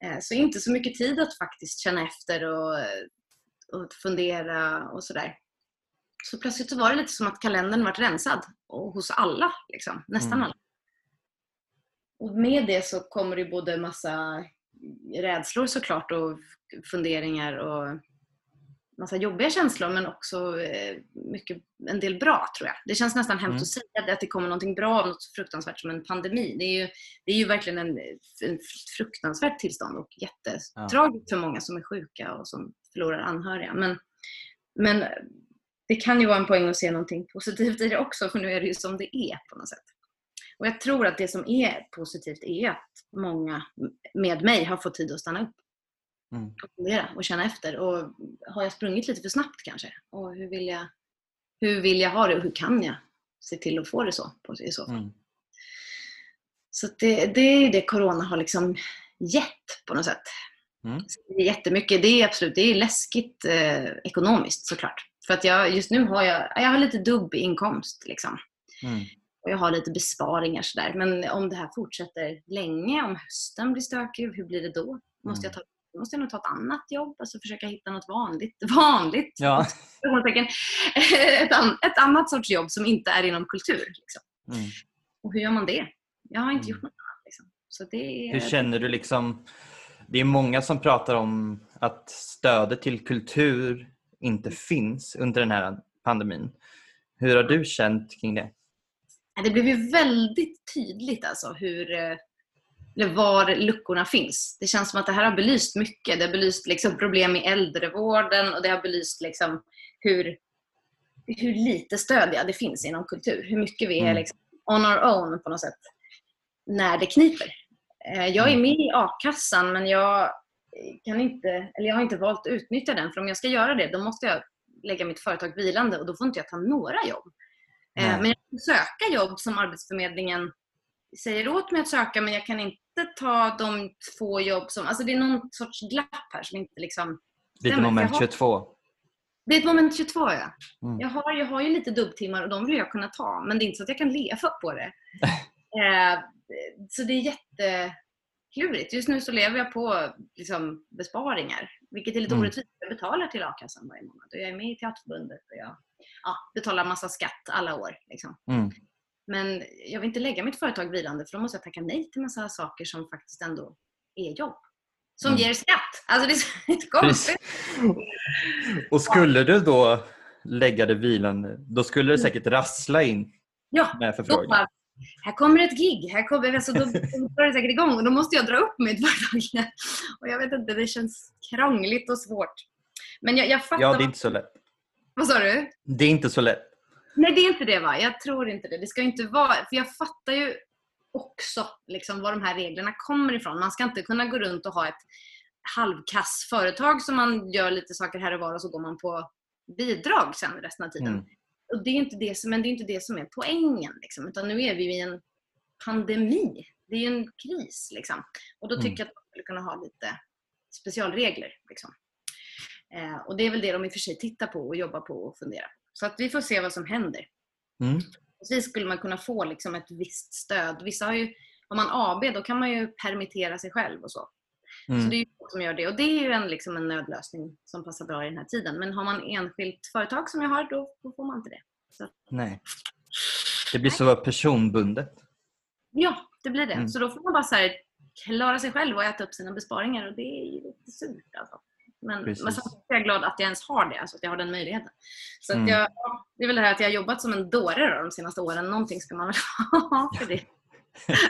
Eh, så inte så mycket tid att faktiskt känna efter och, och fundera och sådär. Så plötsligt så var det lite som att kalendern vart rensad och hos alla, liksom. nästan Mm. alla. Och med det så kommer det både massa rädslor såklart och funderingar och massa jobbiga känslor men också eh, mycket, en del bra tror jag. Det känns nästan hemskt Mm. att säga att det kommer någonting bra av något fruktansvärt som en pandemi. Det är ju, det är ju verkligen en, en fruktansvärt tillstånd och jättetragiskt för många som är sjuka och som förlorar anhöriga. Men, men det kan ju vara en poäng att se någonting positivt i det också för nu är det ju som det är på något sätt. Och jag tror att det som är positivt är att många med mig har fått tid att stanna upp Mm. och fundera och känna efter. Och har jag sprungit lite för snabbt kanske? Och hur vill jag, hur vill jag ha det och hur kan jag se till att få det så i så fall? Mm. Så det, det är det Corona har liksom gett på något sätt. Mm. Så Det är jättemycket. Det är absolut det är läskigt eh, ekonomiskt såklart. För att jag, just nu har jag, jag har lite dubb inkomst. Liksom. Mm. Och jag har lite besparingar sådär. Men om det här fortsätter länge, om hösten blir stökig, hur blir det då? Måste jag, ta, måste jag nog ta ett annat jobb? Alltså försöka hitta något vanligt, vanligt Ja. ett, an, ett annat sorts jobb som inte är inom kultur. Liksom. Mm. Och hur gör man det? Jag har inte Mm. gjort något annat. Liksom. Så det är, Hur känner du liksom? Det är många som pratar om att stödet till kultur inte finns under den här pandemin. Hur har du känt kring det? Det blev ju väldigt tydligt alltså hur, eh, eller var luckorna finns. Det känns som att det här har belyst mycket. Det har belyst liksom problem i äldrevården och det har belyst liksom hur, hur lite stöd det finns inom kultur. Hur mycket vi är Mm. liksom on our own på något sätt när det kniper. Eh, Jag är Mm. med i a-kassan men jag, kan inte, eller jag har inte valt att utnyttja den. För om jag ska göra det då måste jag lägga mitt företag vilande och då får inte jag ta några jobb. Eh, Nej. Men jag kan söka jobb som Arbetsförmedlingen säger åt mig att söka men jag kan inte ta de två jobb som... Alltså det är någon sorts glapp här som inte liksom... Lite Stämmer, moment jag har- 22. Det är ett moment 22 ja. Mm. Jag, har, jag har ju lite dubbtimmar och de vill jag kunna ta men det är inte så att jag kan leva på det. eh, så det är jätteklurigt. Just nu så lever jag på liksom, besparingar vilket är lite Mm. orättvist. Jag betalar till a-kassan varje månad och jag är med i Teaterförbundet och jag ja, betalar massa skatt alla år. Liksom. Mm. Men jag vill inte lägga mitt företag vilande för då måste jag tacka nej till massa saker som faktiskt ändå är jobb. Som Mm. ger skatt. Alltså det är så inte konstigt. Och skulle du då lägga det vilande, då skulle det säkert rassla in Ja, med då bara, här kommer ett gig. Här kommer, alltså, då, drar det säkert igång och då måste jag dra upp mitt igen. Och jag vet inte, det känns krångligt och svårt. Men jag, jag fattar Ja, det är inte så lätt. Vad sa du? Det är inte så lätt. Nej, det är inte det va? Jag tror inte det. Det ska inte vara... För jag fattar ju också liksom, var de här reglerna kommer ifrån. Man ska inte kunna gå runt och ha ett halvkass företag som man gör lite saker här och var och så går man på bidrag sen resten av tiden. Mm. Och det är inte det som, men det är inte det som är poängen. Liksom, utan nu är vi i en pandemi. Det är en kris. Liksom. Och då tycker Mm. jag att man skulle kunna ha lite specialregler. Liksom. Eh, och det är väl det de i och för sig tittar på och jobbar på och funderar på. Så att vi får se vad som händer. Mm. Precis skulle man kunna få liksom ett visst stöd. Vissa har ju, om man AB då kan man ju permittera sig själv och så. Så Mm. det är ju folk som gör det. Och det är ju en, liksom en nödlösning som passar bra i den här tiden. Men har man enskilt företag som jag har, då, då får man inte det. Så, Nej. Det blir så personbundet. ja, det blir det. Mm. Så då får man bara så här, klara sig själv och äta upp sina besparingar. Och det är ju lite surt alltså. Men, Precis. men samtidigt är jag glad att jag ens har det, alltså att jag har den möjligheten. Så att Mm. jag, ja, det är väl det här att jag har jobbat som en dåre då, de senaste åren. Någonting ska man väl ha för det.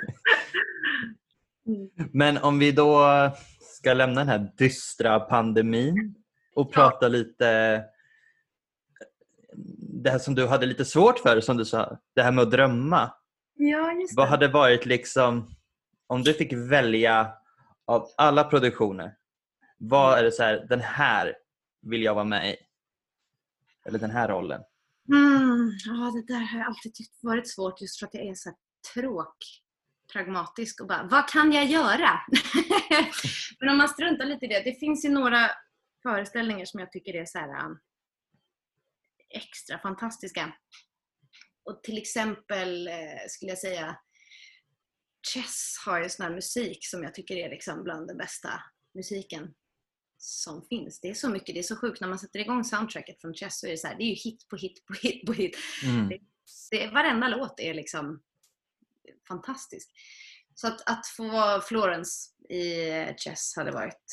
Mm. Men om vi då ska lämna den här dystra pandemin och prata lite det här som du hade lite svårt för, som du sa, det här med att drömma. Ja, just Vad det. hade varit liksom, om du fick välja av alla produktioner, vad är det så här, den här vill jag vara med i? Eller den här rollen? Mm, ja, det där har jag alltid tyckt varit svårt just för att jag är så tråk pragmatisk och bara, vad kan jag göra? Men om man struntar lite i det. Det finns ju några föreställningar som jag tycker är så här um, extra fantastiska. Och till exempel eh, skulle jag säga Chess har ju sån här musik som jag tycker är liksom bland den bästa musiken som finns. Det är så mycket, det är så sjukt. När man sätter igång soundtracket från Chess så är det så här, det är ju hit på hit på hit på hit. Mm. Det, varenda låt är liksom fantastisk. Så att, att få vara Florence i Chess hade varit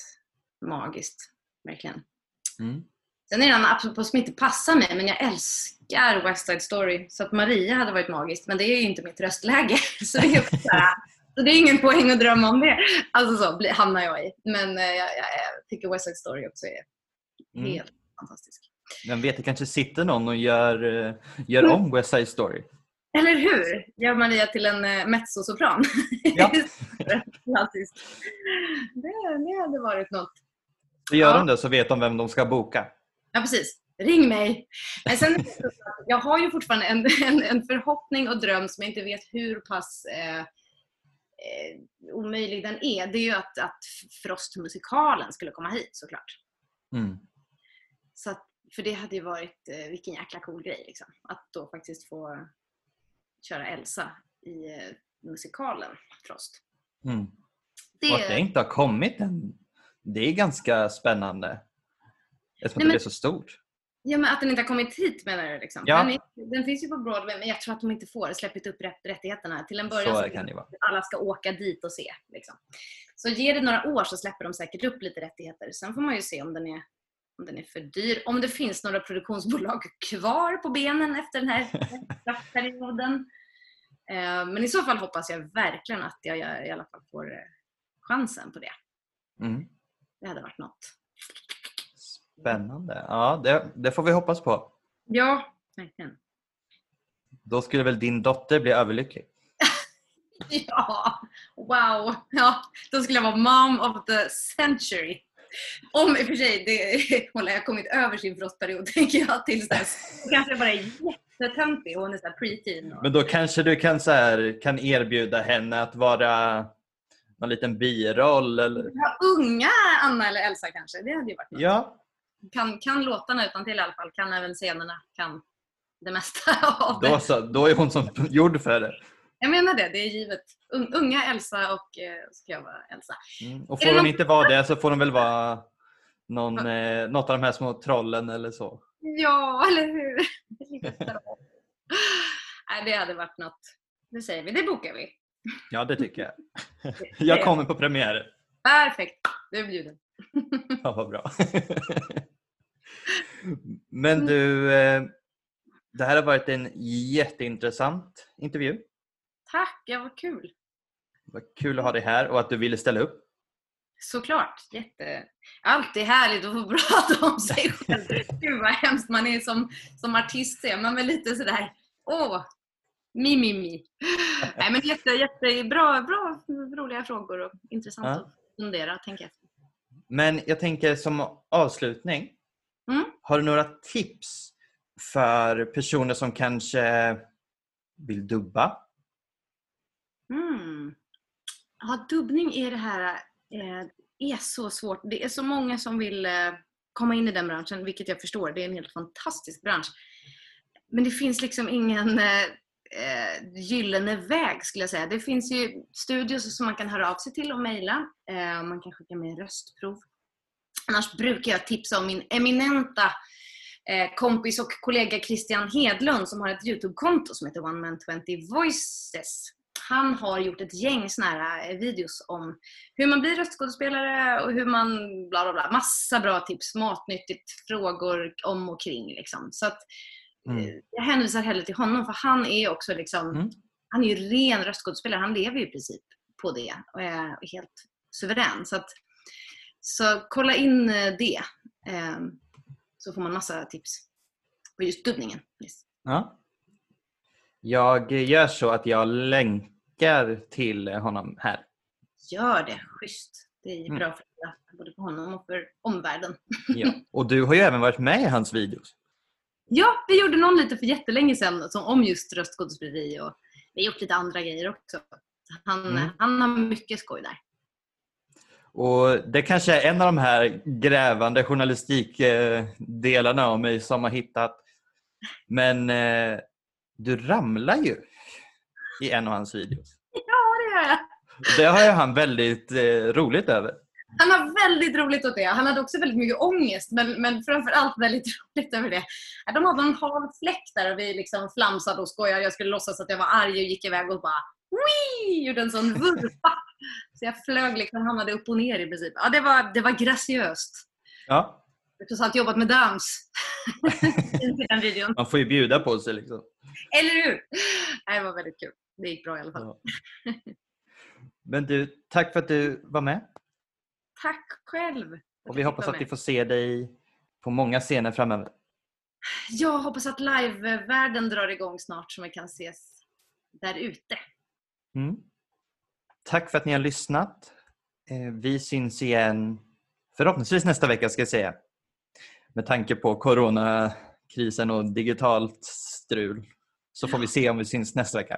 magiskt. Verkligen. Mm. Sen är det en apropå som inte passar mig, men jag älskar West Side Story. Så att Maria hade varit magiskt, men det är ju inte mitt röstläge. Så det är, så det är ingen poäng att drömma om det. Alltså så hamnar jag i. Men eh, jag, jag, jag tycker West Side Story också är Mm. helt fantastisk. Vem vet, det kanske sitter någon och gör, eh, gör om West Side Story. Eller hur? Gör Maria till en uh, mezzosopran. Ja. Klassiskt. Det, det hade varit något. Gör Ja. de det så vet de vem de ska boka. Ja, precis. Ring mig! Men sen, jag har ju fortfarande en, en, en förhoppning och dröm som jag inte vet hur pass eh, eh, omöjlig den är. Det är ju att, att Frostmusikalen skulle komma hit såklart. Mm. Så att, för det hade ju varit, eh, vilken jäkla cool grej liksom. Att då faktiskt få köra Elsa i eh, musikalen Frost. Mm. Det, Och att det inte har kommit än, det är ganska spännande. Eftersom Nej, att men- det är så stort. Ja, men att den inte har kommit hit menar du? Liksom. Ja. Den, är, den finns ju på Broadway, men jag tror att de inte får släppit upp rätt, rättigheterna. Till en början Så så kan alla ska åka dit och se. Liksom. Så ger det några år så släpper de säkert upp lite rättigheter. Sen får man ju se om den är, om den är för dyr. Om det finns några produktionsbolag kvar på benen efter den här perioden. Eh, Men i så fall hoppas jag verkligen att jag i alla fall får eh, chansen på det. Mm. Det hade varit något. Spännande. Ja, det, det får vi hoppas på. Ja, verkligen. Då skulle väl din dotter bli överlycklig. Ja, wow. Ja, då skulle jag vara mom of the century. Om i och för sig det, hon har kommit över sin frostperiod tänker jag tills dess. Då kanske jag bara är jättetöntig och hon är preteen. och- Men då kanske du kan, så här, kan erbjuda henne att vara någon liten biroll eller? Ja, unga Anna eller Elsa kanske. Det hade ju varit något. Ja, Kan, kan låtarna utan till i alla fall. Kan även scenerna. Kan det mesta av då, det. så, då är hon som gjord för det. Jag menar det. Det är givet. Un, unga Elsa och eh, ska jag vara Elsa. Mm. Och får hon någon- inte vara det så får hon väl vara någon, eh, något av de här små trollen eller så. Ja, eller hur? Nej, det hade varit något. Det säger vi. Det bokar vi. Ja, det tycker jag. Jag kommer på premiären. Perfekt. Du är bjuden. Ja, vad bra. Men du, eh, det här har varit en jätteintressant intervju. Tack, ja vad kul. Vad kul att ha dig här och att du ville ställa upp. Såklart. Jätte... Allt är härligt att få prata om sig själv. Gud vad hemskt man är som, som artist. Är man väl lite sådär, åh, mi, mi, mi. Nej, men jätte, jättebra, bra, roliga frågor och intressant Ja. att fundera tänka efter. Men jag tänker som avslutning. Mm. Har du några tips för personer som kanske vill dubba? Mm. Ja, dubbning är det här eh, är så svårt. Det är så många som vill eh, komma in i den branschen, vilket jag förstår. Det är en helt fantastisk bransch. Men det finns liksom ingen eh, eh, gyllene väg skulle jag säga. Det finns ju studios som man kan höra av sig till och mejla. Eh, man kan skicka med röstprov. Annars brukar jag tipsa om min eminenta eh, kompis och kollega Christian Hedlund som har ett Youtube-konto som heter One Man 20 Voices. Han har gjort ett gäng såna här eh, videos om hur man blir röstskådespelare och hur man bla bla bla. Massa bra tips, matnyttigt, frågor om och kring liksom. Så att Mm. eh, jag hänvisar hellre till honom för han är också liksom, Mm. han är ju ren röstskådespelare. Han lever ju i princip på det och är helt suverän. Så, att, så kolla in eh, det. Eh, så får man massa tips på just dubbningen. Yes. Ja. Jag gör så att jag länkar till honom här. Gör det, schysst. Det är Mm. bra för alla, både för honom och för omvärlden. Ja. Och du har ju även varit med i hans videos. Ja, vi gjorde någon lite för jättelänge sedan som, om just röstskådespeleri och vi har gjort lite andra grejer också. Så Han, Mm. han har mycket skoj där. Och Det kanske är en av de här grävande journalistikdelarna av mig som har hittat. Men eh, du ramlar ju i en av hans videos. Ja, det gör jag. Det har ju han väldigt eh, roligt över. Han har väldigt roligt åt det. Han hade också väldigt mycket ångest, men, men framförallt väldigt roligt över det. Ja, De hade en hal fläck där och vi liksom flamsade och skojade. Jag skulle låtsas att jag var arg och gick iväg och bara Wii! gjorde en sån vurpa. Så jag flög liksom, hamnade upp och ner i princip. Ja, det var, det var graciöst. Ja, Jag har jobbat med dans. Man får ju bjuda på sig. Liksom. Eller hur? Det var väldigt kul. Det gick bra i alla fall. Ja. Men du, tack för att du var med. Tack själv. Och vi hoppas att vi får se dig på många scener framöver. Jag hoppas att live-världen drar igång snart så vi kan ses där ute. Mm. Tack för att ni har lyssnat. Eh, Vi syns igen förhoppningsvis nästa vecka ska jag säga. Med tanke på coronakrisen och digitalt strul. Så får vi se om vi syns nästa vecka.